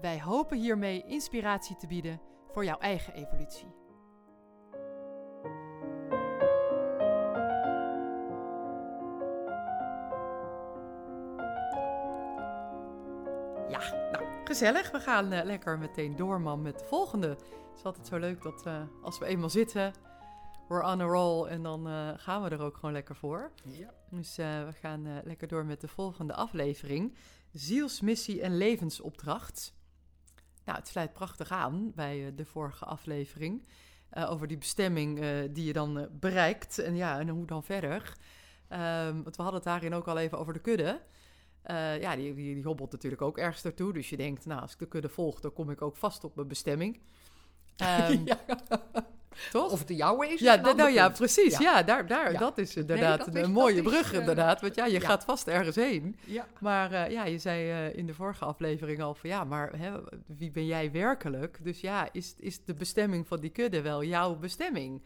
Wij hopen hiermee inspiratie te bieden voor jouw eigen evolutie. Ja, nou, gezellig. We gaan eh, lekker meteen door, man, met de volgende. Het is altijd zo leuk dat eh, als we eenmaal zitten, we're on a roll en dan eh, gaan we er ook gewoon lekker voor. Ja. Dus eh, we gaan eh, lekker door met de volgende aflevering. Zielsmissie en levensopdracht. Nou, het sluit prachtig aan bij eh, de vorige aflevering. eh, over die bestemming eh, die je dan bereikt. En ja, en hoe dan verder. Ehm, want we hadden het daarin ook al even over de kudde. Ja, die, die, die hobbelt natuurlijk ook ergens naartoe. Dus je denkt, nou, als ik de kudde volg, dan kom ik ook vast op mijn bestemming. Ehm, ja. Toch? Of het de jouwe is. Ja, nou ja, precies. Ja. Ja, daar, daar, Ja. dat is inderdaad dat een is- mooie brug, eh, inderdaad. Want ja, je ja. gaat vast ergens heen. Ja. Maar eh, ja, je zei eh, in de vorige aflevering al van ja, maar hè, wie ben jij werkelijk? Dus ja, is, is de bestemming van die kudde wel jouw bestemming?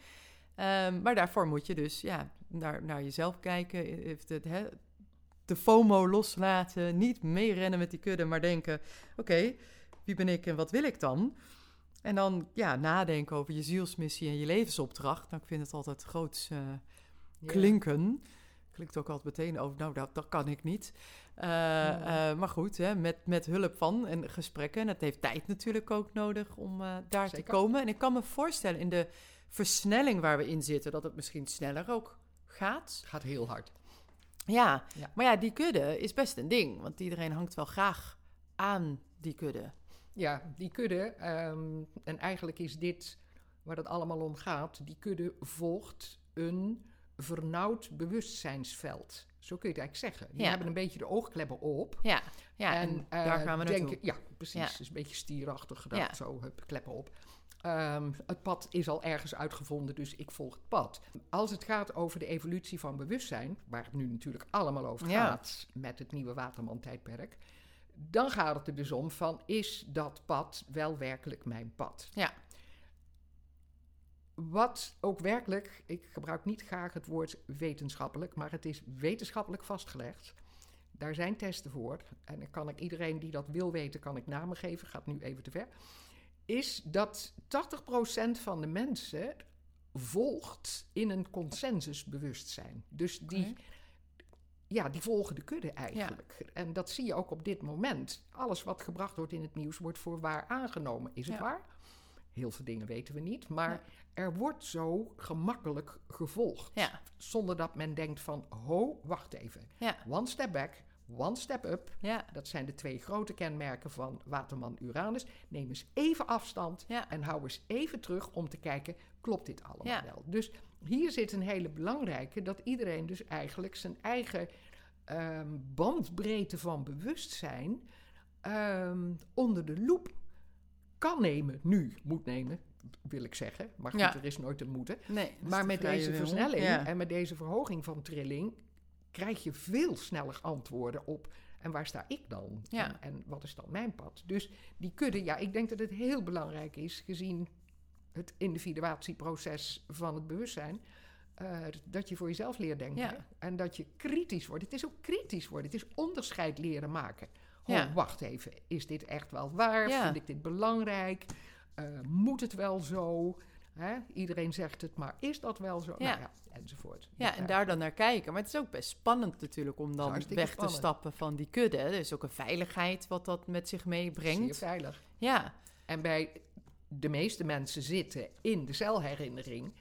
Ehm, maar daarvoor moet je dus ja, naar, naar jezelf kijken. Heeft het, hè, de FOMO loslaten, niet meerennen met die kudde, maar denken: oké, wie ben ik en wat wil ik dan? En dan ja, nadenken over je zielsmissie en je levensopdracht. Nou, ik vind het altijd groots eh, Ja. klinken. Klinkt ook altijd meteen over, nou, dat, dat kan ik niet. Eh, Ja. eh, maar goed, hè, met, met hulp van en gesprekken. En het heeft tijd natuurlijk ook nodig om daar te komen. En ik kan me voorstellen in de versnelling waar we in zitten, dat het misschien sneller ook gaat. Het gaat heel hard. Ja, Ja. maar ja, die kudde is best een ding. Want iedereen hangt wel graag aan die kudde. Ja, die kudde. ehm, en eigenlijk is dit waar het allemaal om gaat. Die kudde volgt een vernauwd bewustzijnsveld. Zo kun je het eigenlijk zeggen. Die Ja. hebben een beetje de oogkleppen op. Ja, ja en, eh, daar gaan we naartoe. denken, Ja, precies. Ja. Is een beetje stierachtig gedacht. Ja. Zo, hup, kleppen op. Ehm, het pad is al ergens uitgevonden, dus ik volg het pad. Als het gaat over de evolutie van bewustzijn, waar het nu natuurlijk allemaal over gaat met het nieuwe Waterman-tijdperk, dan gaat het er dus om van, is dat pad wel werkelijk mijn pad? Ja. Wat ook werkelijk, ik gebruik niet graag het woord wetenschappelijk, maar het is wetenschappelijk vastgelegd. Daar zijn testen voor. En dan kan ik iedereen die dat wil weten, kan ik namen geven. Gaat nu even te ver. Is dat 80% van de mensen volgt in een consensusbewustzijn. Dus die. Ja, die volgen de kudde eigenlijk. En dat zie je ook op dit moment. Alles wat gebracht wordt in het nieuws wordt voor waar aangenomen. Is het Ja. waar? Heel veel dingen weten we niet. Maar er wordt zo gemakkelijk gevolgd. Ja, Zonder dat men denkt van, ho, wacht even. One step back, one step up. Dat zijn de twee grote kenmerken van Waterman Uranus. Neem eens even afstand en hou eens even terug om te kijken, klopt dit allemaal wel? Dus hier zit een hele belangrijke, dat iedereen dus eigenlijk zijn eigen ehm, bandbreedte van bewustzijn ehm, onder de loep kan nemen. Nu, moet nemen, wil ik zeggen. Maar goed, Ja. er is nooit een moeten. Nee, Maar met deze versnelling Ja. en met deze verhoging van trilling krijg je veel sneller antwoorden op. En waar sta ik dan? Ja. En, en wat is dan mijn pad? Dus die kudde, ja, ik denk dat het heel belangrijk is, gezien het individuatieproces van het bewustzijn, eh, dat je voor jezelf leert denken. Ja. En dat je kritisch wordt. Het is ook kritisch worden. Het is onderscheid leren maken. Oh, Ja. wacht even. Is dit echt wel waar? Ja. Vind ik dit belangrijk? Eh, moet het wel zo? Hè? Iedereen zegt het, maar is dat wel zo? Nou ja, enzovoort. Ja, en daar dan naar kijken. Maar het is ook best spannend natuurlijk om dan weg te spannend. stappen van die kudde. Er is ook een veiligheid wat dat met zich zeer meebrengt. veilig. Ja, En bij de meeste mensen zitten in de celherinnering.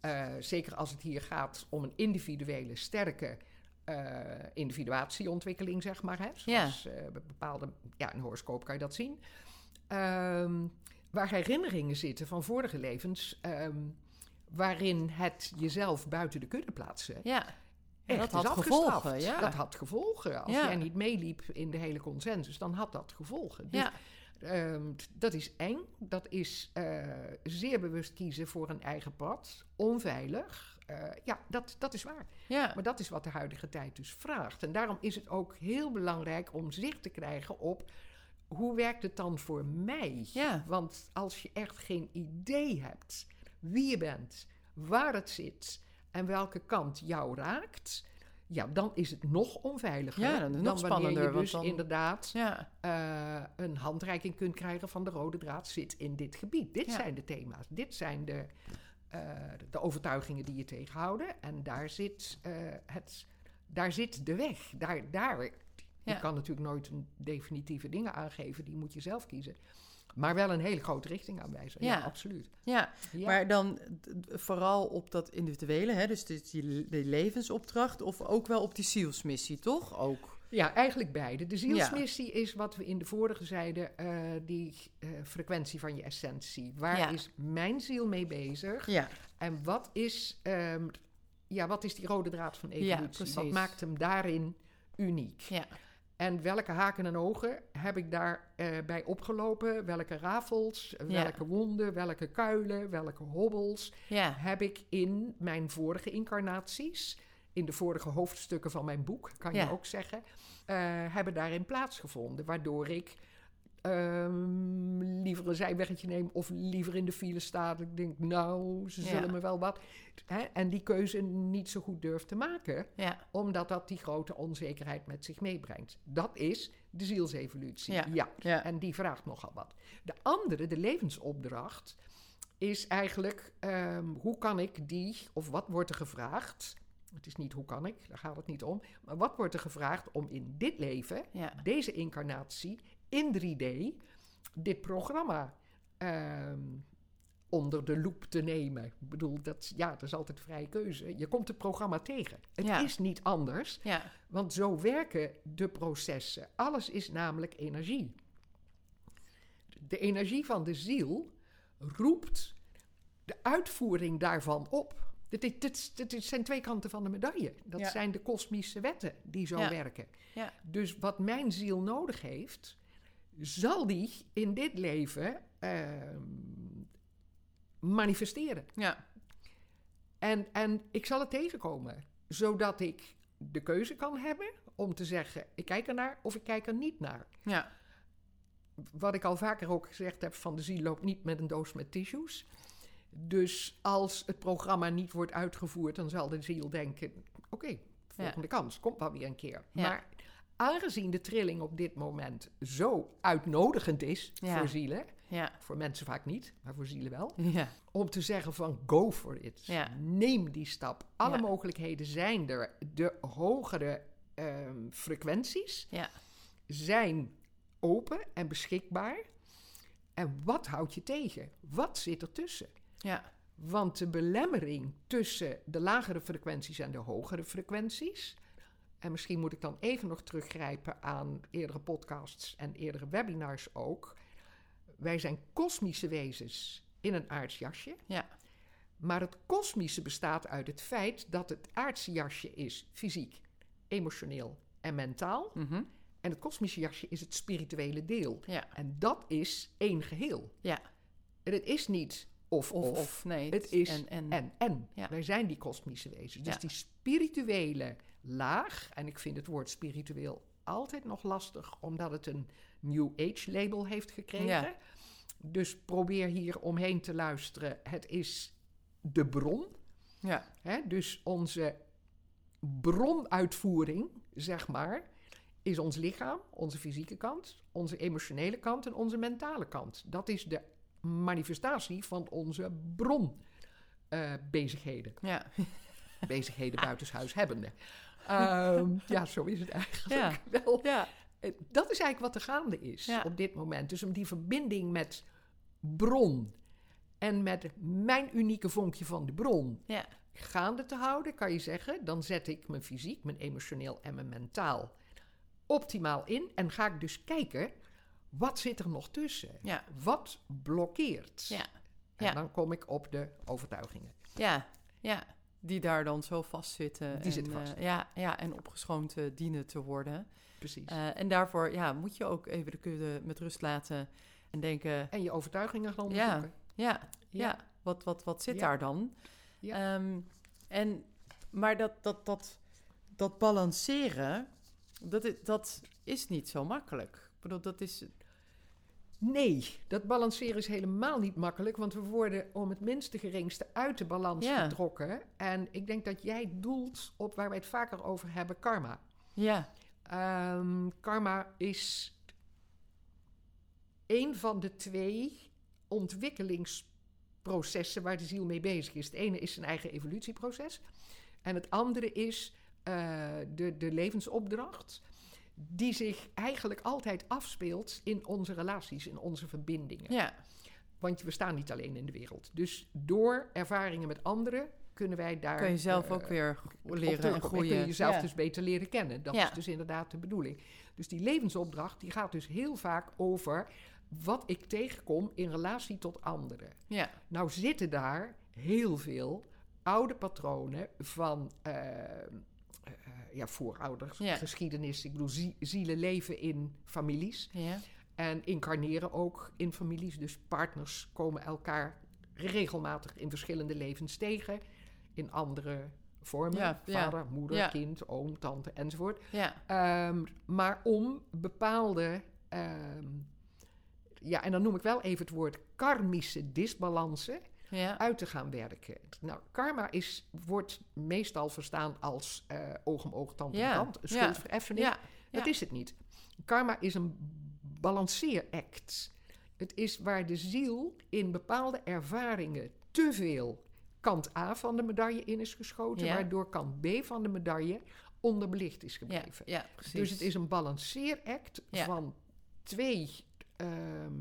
eh, zeker als het hier gaat om een individuele, sterke eh, individuatieontwikkeling, zeg maar. Hè? Zoals eh, bepaalde, ja, een horoscoop kan je dat zien. Ehm, waar herinneringen zitten van vorige levens, ehm, waarin het jezelf buiten de kudde plaatsen. ja. Echt dat had afgestraft. gevolgen, ja. Dat had gevolgen. Als Ja. jij niet meeliep in de hele consensus, dan had dat gevolgen. Dus ja, Ehm, dat is eng. Dat is eh, zeer bewust kiezen voor een eigen pad. Onveilig. Eh, ja, dat, dat is waar. Ja. Maar dat is wat de huidige tijd dus vraagt. En daarom is het ook heel belangrijk om zicht te krijgen op hoe werkt het dan voor mij? Ja. Want als je echt geen idee hebt wie je bent, waar het zit en welke kant jou raakt, ja, dan is het nog onveiliger Ja, dan nog wanneer spannender, je dus dan- inderdaad Ja. eh, een handreiking kunt krijgen van de rode draad zit in dit gebied. Dit Ja. zijn de thema's, dit zijn de, eh, de overtuigingen die je tegenhouden. En daar zit, eh, het, daar zit de weg. Daar, daar. Je kan natuurlijk nooit definitieve dingen aangeven, die moet je zelf kiezen. Maar wel een hele grote richting aanwijzen. Ja, Ja. absoluut. Ja, Ja. maar dan vooral op dat individuele, hè? dus dit- die, die levensopdracht, of ook wel op die zielsmissie, toch? Ook. Ja, eigenlijk beide. De zielsmissie is wat we in de vorige zeiden, eh, die eh, frequentie van je essentie. Waar Ja. is mijn ziel mee bezig? Ja, En wat is, ehm, ja, wat is die rode draad van Ja, evolutie? wat maakt hem daarin uniek? ja, En welke haken en ogen heb ik daarbij bij opgelopen? Welke rafels, Ja. welke wonden, welke kuilen, welke hobbels ja, heb ik in mijn vorige incarnaties, in de vorige hoofdstukken van mijn boek, kan Ja. je ook zeggen, eh, hebben daarin plaatsgevonden. Waardoor ik ehm, liever een zijweggetje neem of liever in de file sta. Ik denk, nou, ze Ja. zullen me wel wat. Hè? En die keuze niet zo goed durf te maken, ja, omdat dat die grote onzekerheid met zich meebrengt. Dat is de zielsevolutie. Ja. ja. En die vraagt nogal wat. De andere, de levensopdracht, is eigenlijk ehm, hoe kan ik die, of wat wordt er gevraagd? Het is niet hoe kan ik, daar gaat het niet om. Maar wat wordt er gevraagd om in dit leven, ja, deze incarnatie, in 3D, dit programma ehm, onder de loep te nemen? Ik bedoel, dat, ja, dat is altijd vrije keuze. Je komt het programma tegen. Het Ja. is niet anders. ja, Want zo werken de processen. Alles is namelijk energie. De energie van de ziel roept de uitvoering daarvan op. Dit, dit, dit, dit- dit zijn twee kanten van de medaille. Dat Ja. zijn de kosmische wetten die zo Ja. werken. ja, Dus wat mijn ziel nodig heeft, zal die in dit leven ehm, manifesteren. ja, En, en ik zal het tegenkomen, zodat ik de keuze kan hebben om te zeggen: ik kijk er naar of ik kijk er niet naar. ja, Wat ik al vaker ook gezegd heb: van de ziel loopt niet met een doos met tissues. Dus als het programma niet wordt uitgevoerd, dan zal de ziel denken: oké, volgende kans, komt wel weer een keer. Ja. Maar aangezien de trilling op dit moment zo uitnodigend is Ja. voor zielen, ja, voor mensen vaak niet, maar voor zielen wel, ja, om te zeggen van go for it. Neem die stap. Alle mogelijkheden zijn er. De hogere ehm, frequenties zijn open en beschikbaar. En wat houdt je tegen? Wat zit er tussen? ja, Want de belemmering tussen de lagere frequenties en de hogere frequenties. En misschien moet ik dan even nog teruggrijpen aan eerdere podcasts en eerdere webinars ook. Wij zijn kosmische wezens in een aards jasje. ja, Maar het kosmische bestaat uit het feit dat het aardse jasje is fysiek, emotioneel en mentaal. mhm, En het kosmische jasje is het spirituele deel. ja, En dat is één geheel. ja, En het is niet of of, of. of, nee, Het is en, en, En en. Ja. Wij zijn die kosmische wezens. Dus die spirituele laag, en ik vind het woord spiritueel altijd nog lastig, omdat het een New Age label heeft gekregen. Ja. Dus probeer hier omheen te luisteren. Het is de bron. ja, Hè? Dus onze bronuitvoering, zeg maar, is ons lichaam, onze fysieke kant, onze emotionele kant en onze mentale kant. Dat is de manifestatie van onze bronbezigheden. ja, Bezigheden buitenshuis hebbende. Ehm, ja, zo is het eigenlijk wel. ja, Dat is eigenlijk wat er gaande is Ja. op dit moment. Dus om die verbinding met bron en met mijn unieke vonkje van de bron gaande te houden, kan je zeggen, dan zet ik mijn fysiek, mijn emotioneel en mijn mentaal optimaal in. En ga ik dus kijken, wat zit er nog tussen? Wat blokkeert? ja, En dan kom ik op de overtuigingen. ja, ja, die daar dan zo vastzitten. Die en, zitten vast. eh, ja, ja, en opgeschoond eh, dienen te worden. precies. Eh, en daarvoor ja, moet je ook even de kudde met rust laten en denken... en je overtuigingen gaan onderzoeken. Ja, ja, Wat, wat, wat zit Ja. daar dan? Ja. Ehm, en, maar dat, dat, dat, dat balanceren, dat, is- dat is niet zo makkelijk. Ik bedoel, dat is... Nee, dat balanceren is helemaal niet makkelijk, want we worden om het minste geringste uit de balans Ja. getrokken. En ik denk dat jij doelt op waar wij het vaker over hebben, karma. Ja, Ehm, karma is een van de twee ontwikkelingsprocessen waar de ziel mee bezig is. Het ene is zijn eigen evolutieproces en het andere is eh, de, de levensopdracht. Die zich eigenlijk altijd afspeelt in onze relaties, in onze verbindingen. ja, Want we staan niet alleen in de wereld. Dus door ervaringen met anderen kunnen wij daar. kun je zelf eh, ook weer op leren en groeien. kun je jezelf ja. dus beter leren kennen. Dat Ja. is dus inderdaad de bedoeling. Dus die levensopdracht die gaat dus heel vaak over wat ik tegenkom in relatie tot anderen. ja, Nou zitten daar heel veel oude patronen van eh, eh, ja, voorouders, Ja. geschiedenis. Ik bedoel, zie- zielen leven in families. ja, En incarneren ook in families. Dus partners komen elkaar regelmatig in verschillende levens tegen. In andere vormen. Ja, ja. Vader, moeder, Ja. kind, oom, tante enzovoort. ja, Ehm, maar om bepaalde... ehm, ja, en dan noem ik wel even het woord karmische disbalansen ja, uit te gaan werken. Nou, karma is, wordt meestal verstaan als eh, oog om oog, tand om Ja, tand. Schuldvereffening. ja, Dat is het niet. Karma is een balanceeract. Het is waar de ziel in bepaalde ervaringen te veel kant A van de medaille in is geschoten, waardoor kant B van de medaille onderbelicht is gebleven. ja, precies. dus het is een balanceeract van twee ehm,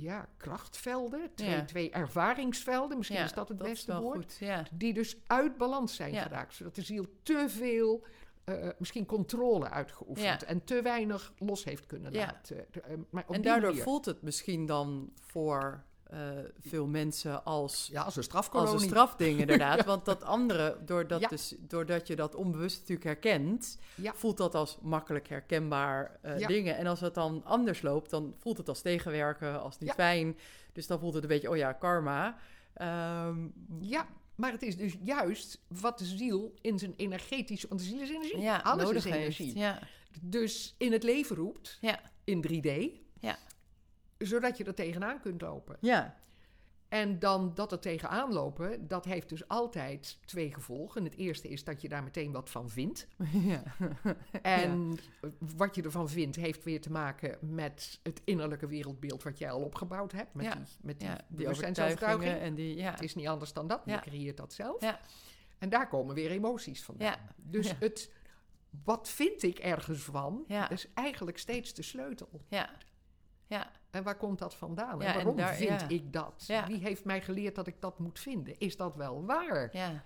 ja, krachtvelden, twee, Ja. twee ervaringsvelden, misschien Ja, is dat het dat beste woord goed. Ja, die dus uit balans zijn geraakt. Zodat de ziel te veel, eh, misschien controle uitgeoefend en te weinig los heeft kunnen laten. Eh, maar op en daardoor manier- voelt het misschien dan voor eh, veel mensen als Ja, als een Als strafkolonie. een strafding, inderdaad. Want dat andere, doordat, Ja. dus, doordat je dat onbewust natuurlijk herkent, Ja. voelt dat als makkelijk herkenbaar eh, dingen. En als het dan anders loopt, dan voelt het als tegenwerken, als niet fijn. Dus dan voelt het een beetje, oh ja, karma. Ehm, Ja, maar het is dus juist wat de ziel in zijn energetische... Want de ziel is energie. Alles is energie. Ja, Dus in het leven roept, Ja. in 3D... Ja. Zodat je er tegenaan kunt lopen. ja, En dan dat er tegenaan lopen, dat heeft dus altijd twee gevolgen. Het eerste is dat je daar meteen wat van vindt. ja. En wat je ervan vindt, heeft weer te maken met het innerlijke wereldbeeld wat jij al opgebouwd hebt. Met Ja. die, met die, ja, die bewustzijnsovertuiging. en die, ja. Het is niet anders dan dat. Ja. Je creëert dat zelf. Ja. En daar komen weer emoties vandaan. Ja. Dus Ja. het, wat vind ik ergens van, Ja. is eigenlijk steeds de sleutel. Ja, En waar komt dat vandaan? Ja, en en waarom daar- vind ja. ik dat? Wie heeft mij geleerd dat ik dat moet vinden? Is dat wel waar? ja,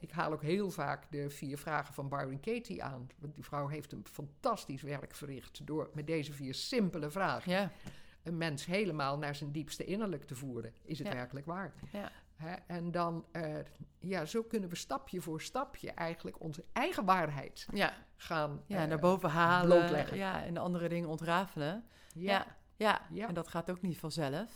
ik haal ook heel vaak de vier vragen van Byron Katie aan. Want die vrouw heeft een fantastisch werk verricht door met deze vier simpele vragen ja, een mens helemaal naar zijn diepste innerlijk te voeren. Is het Ja. werkelijk waar? ja, en dan, eh, ja, zo kunnen we stapje voor stapje eigenlijk onze eigen waarheid gaan ja eh, naar boven halen. blootleggen. Ja, en andere dingen ontrafelen. Ja. Ja, en dat gaat ook niet vanzelf.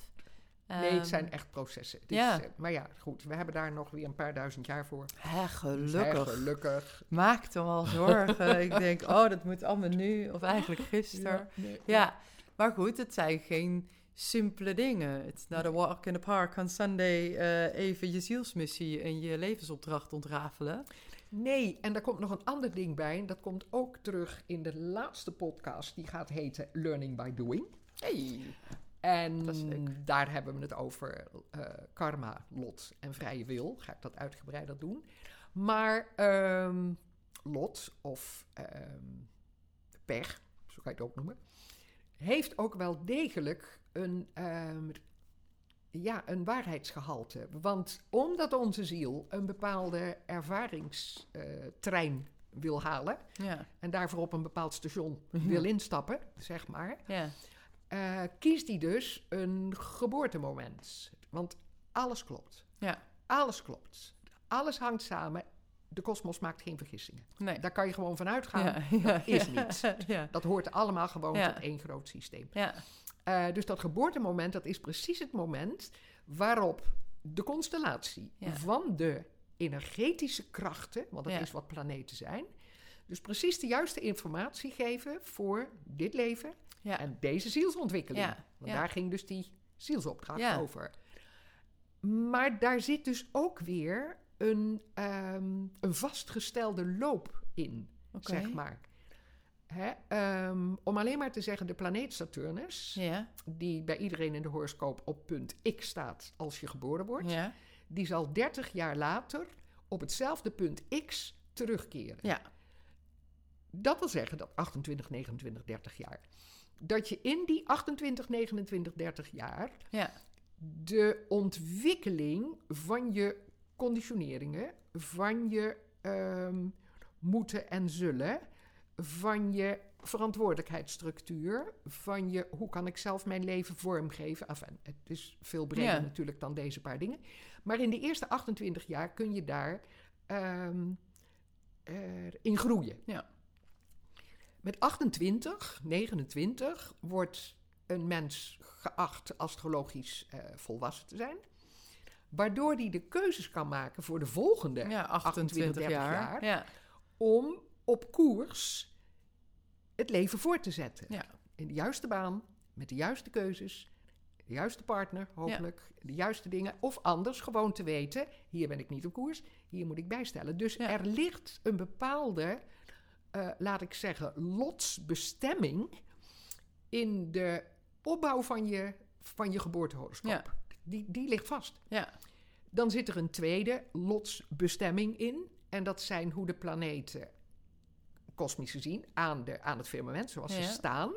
Nee, het Ehm, zijn echt processen. Ja. eh, maar ja, goed, we hebben daar nog weer een paar duizend jaar voor. Hè, Dus, hè, gelukkig. gelukkig. Maak me al zorgen. ik denk, oh, dat moet allemaal nu. Of eigenlijk gisteren. Ja, nee, Ja, maar goed, het zijn geen simpele dingen. It's not a walk in the park on Sunday. eh, even je zielsmissie en je levensopdracht ontrafelen. Nee, en daar komt nog een ander ding bij. En dat komt ook terug in de laatste podcast. Die gaat heten Learning by Doing. Hey. En daar hebben we het over eh, karma, lot en vrije wil. Ga ik dat uitgebreider doen. Maar ehm, lot of ehm pech, zo kan je het ook noemen, heeft ook wel degelijk een, ehm, ja, een waarheidsgehalte. Want omdat onze ziel een bepaalde ervaringstrein wil halen Ja, en daarvoor op een bepaald station Mhm. wil instappen, zeg maar, ja, eh, kiest hij dus een geboortemoment. Want alles klopt. ja, Alles klopt. Alles hangt samen. de kosmos maakt geen vergissingen. Nee. Daar kan je gewoon van uitgaan. ja, ja, is ja. Dat hoort allemaal gewoon tot één groot systeem. Ja. Eh, dus dat geboortemoment, dat is precies het moment waarop de constellatie van de energetische krachten, want dat is wat planeten zijn, dus precies de juiste informatie geven voor dit leven Ja. en deze zielsontwikkeling. Ja. Want daar ging dus die zielsopdracht over. Maar daar zit dus ook weer een, ehm, een vastgestelde loop in, zeg maar. Hè, ehm, om alleen maar te zeggen, de planeet Saturnus, Ja. die bij iedereen in de horoscoop op punt X staat als je geboren wordt, Ja. die zal 30 jaar later op hetzelfde punt X terugkeren. Ja. Dat wil zeggen dat 28, 29, 30 jaar. Dat je in die 28, 29, 30 jaar Ja. de ontwikkeling van je conditioneringen, van je ehm, moeten en zullen, van je verantwoordelijkheidsstructuur, van je hoe kan ik zelf mijn leven vormgeven. Enfin, het is veel breder Ja. natuurlijk dan deze paar dingen. Maar in de eerste 28 jaar kun je daar eh, in groeien. Ja. Met 28, 29 wordt een mens geacht astrologisch eh, volwassen te zijn. Waardoor hij de keuzes kan maken voor de volgende Ja, 28 30 jaar. jaar. Ja. om op koers het leven voor te zetten. Ja. In de juiste baan, met de juiste keuzes, de juiste partner, hopelijk, de juiste dingen. Of anders gewoon te weten, hier ben ik niet op koers, hier moet ik bijstellen. Dus er ligt een bepaalde, eh, laat ik zeggen, lotsbestemming in de opbouw van je, van je geboortehoroscoop. Ja. Die, die ligt vast. Ja. Dan zit er een tweede lotsbestemming in. En dat zijn hoe de planeten, kosmisch gezien, aan, de, aan het firmament, zoals Ja. ze staan,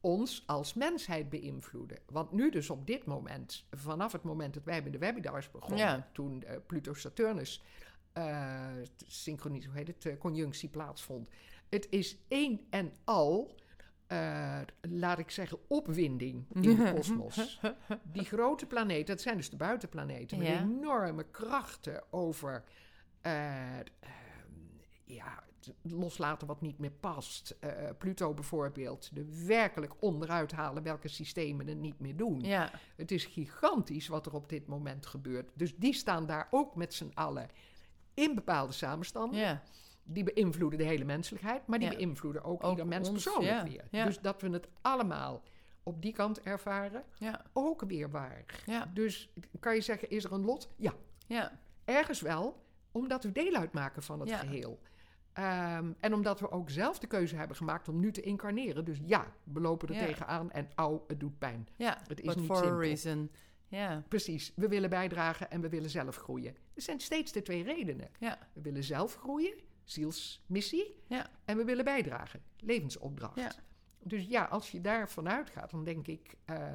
ons als mensheid beïnvloeden. Want nu dus op dit moment, vanaf het moment dat wij met de webinars begonnen, Ja. toen eh, Pluto-Saturnus synchronisch, hoe heet het, eh, conjunctie plaatsvond. Het is één en al, eh, laat ik zeggen, opwinding in de kosmos. Die grote planeten, dat zijn dus de buitenplaneten, met Ja. enorme krachten over ja, loslaten wat niet meer past. Pluto bijvoorbeeld, de werkelijk onderuit halen welke systemen het niet meer doen. Ja. Het is gigantisch wat er op dit moment gebeurt. Dus die staan daar ook met z'n allen in bepaalde samenstanden. Ja. Die beïnvloeden de hele menselijkheid, maar die Ja. beïnvloeden ook, Ook ieder mens ons, persoonlijk weer. Dus dat we het allemaal op die kant ervaren, Ja. ook weer waar. Dus kan je zeggen, is er een lot? Ja, Ja. ergens wel, omdat we deel uitmaken van het geheel. Ehm, en omdat we ook zelf de keuze hebben gemaakt om nu te incarneren. Dus ja, we lopen er Ja. tegenaan en au, het doet pijn. Ja. Het is niet for simpel. a reason. Ja. Precies, we willen bijdragen en we willen zelf groeien. Er zijn steeds de twee redenen. Ja. We willen zelf groeien, zielsmissie, Ja. en we willen bijdragen, levensopdracht. Ja. Dus ja, als je daar vanuit gaat, dan denk ik, eh,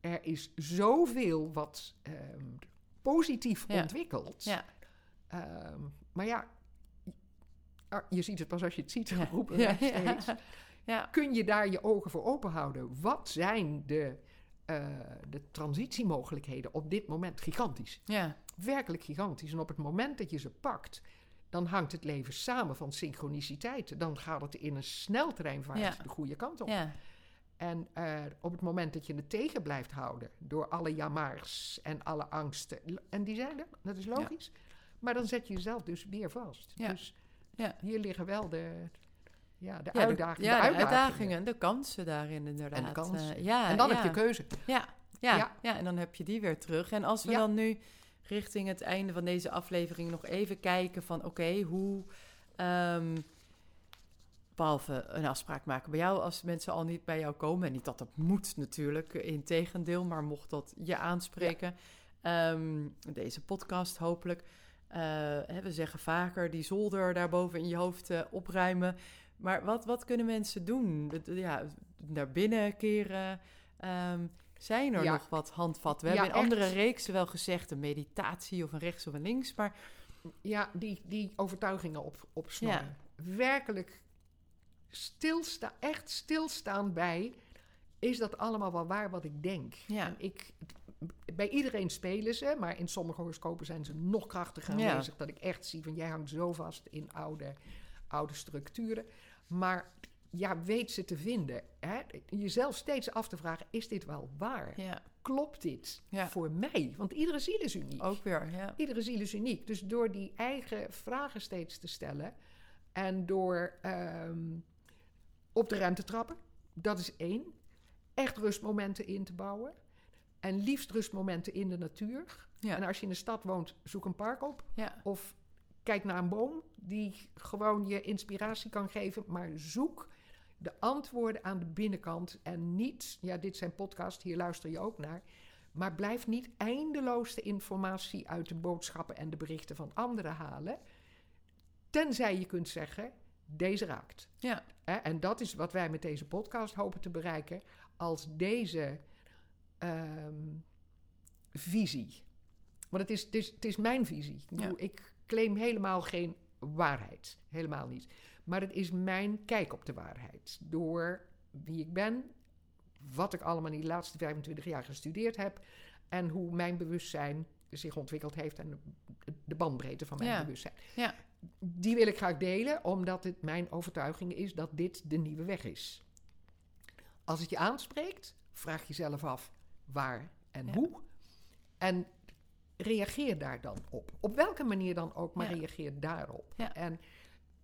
er is zoveel wat ehm, positief Ja. ontwikkeld. Ja. Ehm, maar ja, ah, je ziet het pas als je het ziet, Ja. roepen. Ja. Kun je daar je ogen voor open houden? Wat zijn de, eh, de transitiemogelijkheden op dit moment? Gigantisch. Ja. Werkelijk gigantisch. En op het moment dat je ze pakt, dan hangt het leven samen van synchroniciteiten. Dan gaat het in een sneltreinvaart Ja. de goede kant op. Ja. En eh, op het moment dat je het tegen blijft houden door alle jamaars en alle angsten, en die zijn er, dat is logisch, maar dan zet je jezelf dus weer vast. Dus Ja. hier liggen wel de, ja, de Ja, uitdagingen. ja, de de uitdagingen, de kansen daarin inderdaad. En de kansen. Eh, ja, En dan ja. heb je keuze. Ja, ja, ja. En dan heb je die weer terug. En als we dan nu richting het einde van deze aflevering nog even kijken van... oké, hoe... ehm, behalve een afspraak maken bij jou als mensen al niet bij jou komen. En niet dat dat moet natuurlijk, in tegendeel. Maar mocht dat je aanspreken, ehm, deze podcast hopelijk... eh, we zeggen vaker die zolder daarboven in je hoofd eh, opruimen. Maar wat, wat kunnen mensen doen? Ja, naar binnen keren. ehm, zijn er Ja. nog wat handvatten? We Ja, hebben in andere reeksen wel gezegd... een meditatie of een rechts of een links. Maar Ja, die, die overtuigingen op, opsnorren. Werkelijk stilstaan, echt stilstaan bij, is dat allemaal wel waar wat ik denk? Ja. En ik, bij iedereen spelen ze, maar in sommige horoscopen zijn ze nog krachtiger Ja. aanwezig. Dat ik echt zie van jij hangt zo vast in oude, oude structuren. Maar ja, weet ze te vinden. Hè? Jezelf steeds af te vragen, is dit wel waar? Ja, Klopt dit Ja. voor mij? Want iedere ziel is uniek. ook weer. Ja. Iedere ziel is uniek. Dus door die eigen vragen steeds te stellen en door ehm, op de rem te trappen, dat is één. Echt rustmomenten in te bouwen. En liefst rustmomenten in de natuur. Ja. En als je in de stad woont, zoek een park op. Ja. Of kijk naar een boom die gewoon je inspiratie kan geven. Maar zoek de antwoorden aan de binnenkant. En niet, ja, dit zijn podcasts, hier luister je ook naar. Maar blijf niet eindeloos de informatie uit de boodschappen en de berichten van anderen halen. Tenzij je kunt zeggen, deze raakt. Ja. En dat is wat wij met deze podcast hopen te bereiken. Als deze ehm, visie. Want het is, het, is, het is mijn visie. Ik, bedoel, ik claim helemaal geen waarheid. Helemaal niet. Maar het is mijn kijk op de waarheid. Door wie ik ben, wat ik allemaal in de laatste 25 jaar gestudeerd heb. En hoe mijn bewustzijn zich ontwikkeld heeft en de, de bandbreedte van mijn Ja. bewustzijn. Ja. Die wil ik graag delen, omdat het mijn overtuiging is dat dit de nieuwe weg is. Als het je aanspreekt, vraag jezelf af waar en Ja. hoe. En reageer daar dan op. Op welke manier dan ook, maar Ja. reageer daarop. Ja. En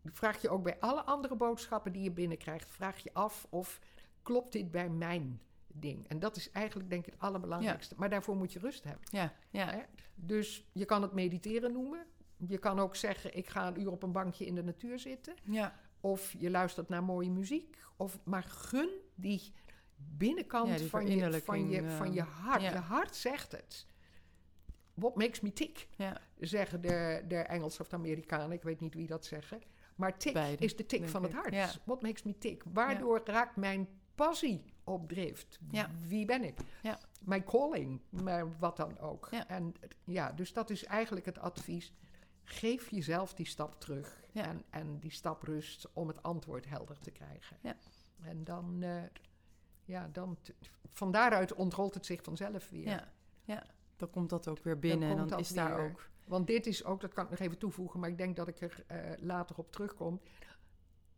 vraag je ook bij alle andere boodschappen die je binnenkrijgt, vraag je af of klopt dit bij mijn ding? En dat is eigenlijk denk ik het allerbelangrijkste. Maar daarvoor moet je rust hebben. Ja. Ja. Dus je kan het mediteren noemen. Je kan ook zeggen, ik ga een uur op een bankje in de natuur zitten. Ja. Of je luistert naar mooie muziek. Of, maar gun die binnenkant Ja, die van, je, van, je, van je eh, hart. ja. Je hart zegt het. What makes me tick, Ja. zeggen de, de Engelsen of de Amerikanen. Ik weet niet wie dat zeggen. Maar tick Beide, is de tik van het hart. Ja. What makes me tick? Waardoor raakt mijn passie op drift? Ja. Wie ben ik? Ja. Mijn calling, maar wat dan ook. En ja, dus dat is eigenlijk het advies. Geef jezelf die stap terug. En, en die stap rust om het antwoord helder te krijgen. Ja. En dan, eh, ja, dan van daaruit ontrolt het zich vanzelf weer. Ja. Dan komt dat ook weer binnen en dan is daar ook. Want dit is ook, dat kan ik nog even toevoegen, maar ik denk dat ik er eh, later op terugkom.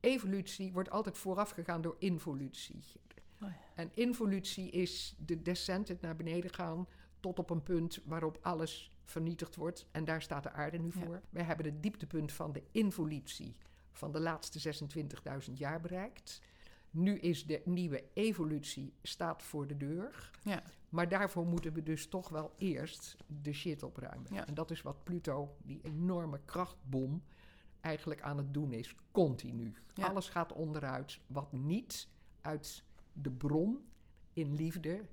Evolutie wordt altijd voorafgegaan door involutie. Oh ja. En involutie is de descent, het naar beneden gaan, tot op een punt waarop alles vernietigd wordt. En daar staat de aarde nu Ja. voor. We hebben het dieptepunt van de involutie van de laatste 26.000 jaar bereikt. Nu is de nieuwe evolutie staat voor de deur. Ja. Maar daarvoor moeten we dus toch wel eerst de shit opruimen. Ja. En dat is wat Pluto, die enorme krachtbom, eigenlijk aan het doen is. Continu. Ja. Alles gaat onderuit wat niet uit de bron in liefde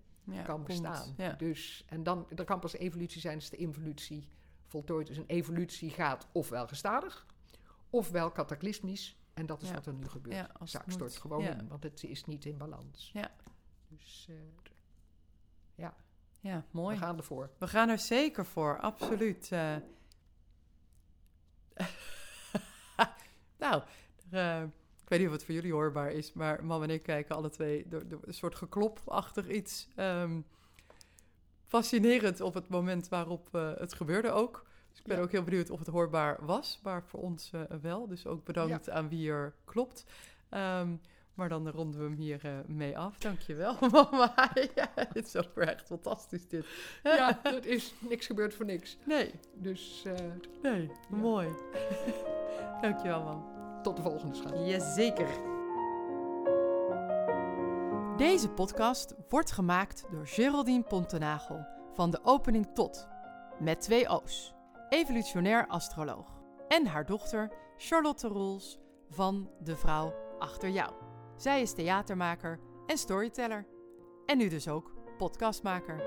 kan bestaan. Dus, en dan er kan pas evolutie zijn als de involutie voltooid is. Een evolutie gaat ofwel gestadig, ofwel cataclysmisch. En dat is Ja. wat er nu gebeurt. Ja, de zaak stort gewoon Ja. in, want het is niet in balans. Ja. Dus eh, Ja, mooi. we gaan ervoor. We gaan er zeker voor, absoluut. eh. nou, eh, ik weet niet of het voor jullie hoorbaar is, maar mam en ik kijken alle twee door, door een soort geklopachtig iets. ehm, fascinerend op het moment waarop het gebeurde ook. Dus ik ben Ja. ook heel benieuwd of het hoorbaar was, maar voor ons eh, wel. Dus ook bedankt aan wie er klopt. Ehm, maar dan ronden we hem hier eh, mee af. Dankjewel, mama. ja, het is ook echt fantastisch dit. ja, het is niks gebeurd voor niks. Nee, Dus eh, nee, Ja. mooi. Dankjewel, man. tot de volgende schat. Jazeker. Deze podcast wordt gemaakt door Geraldine Pontenagel van de opening tot, met twee O's, evolutionair astroloog. En haar dochter Charlotte Roels van De Vrouw Achter Jou. Zij is theatermaker en storyteller. En nu dus ook podcastmaker.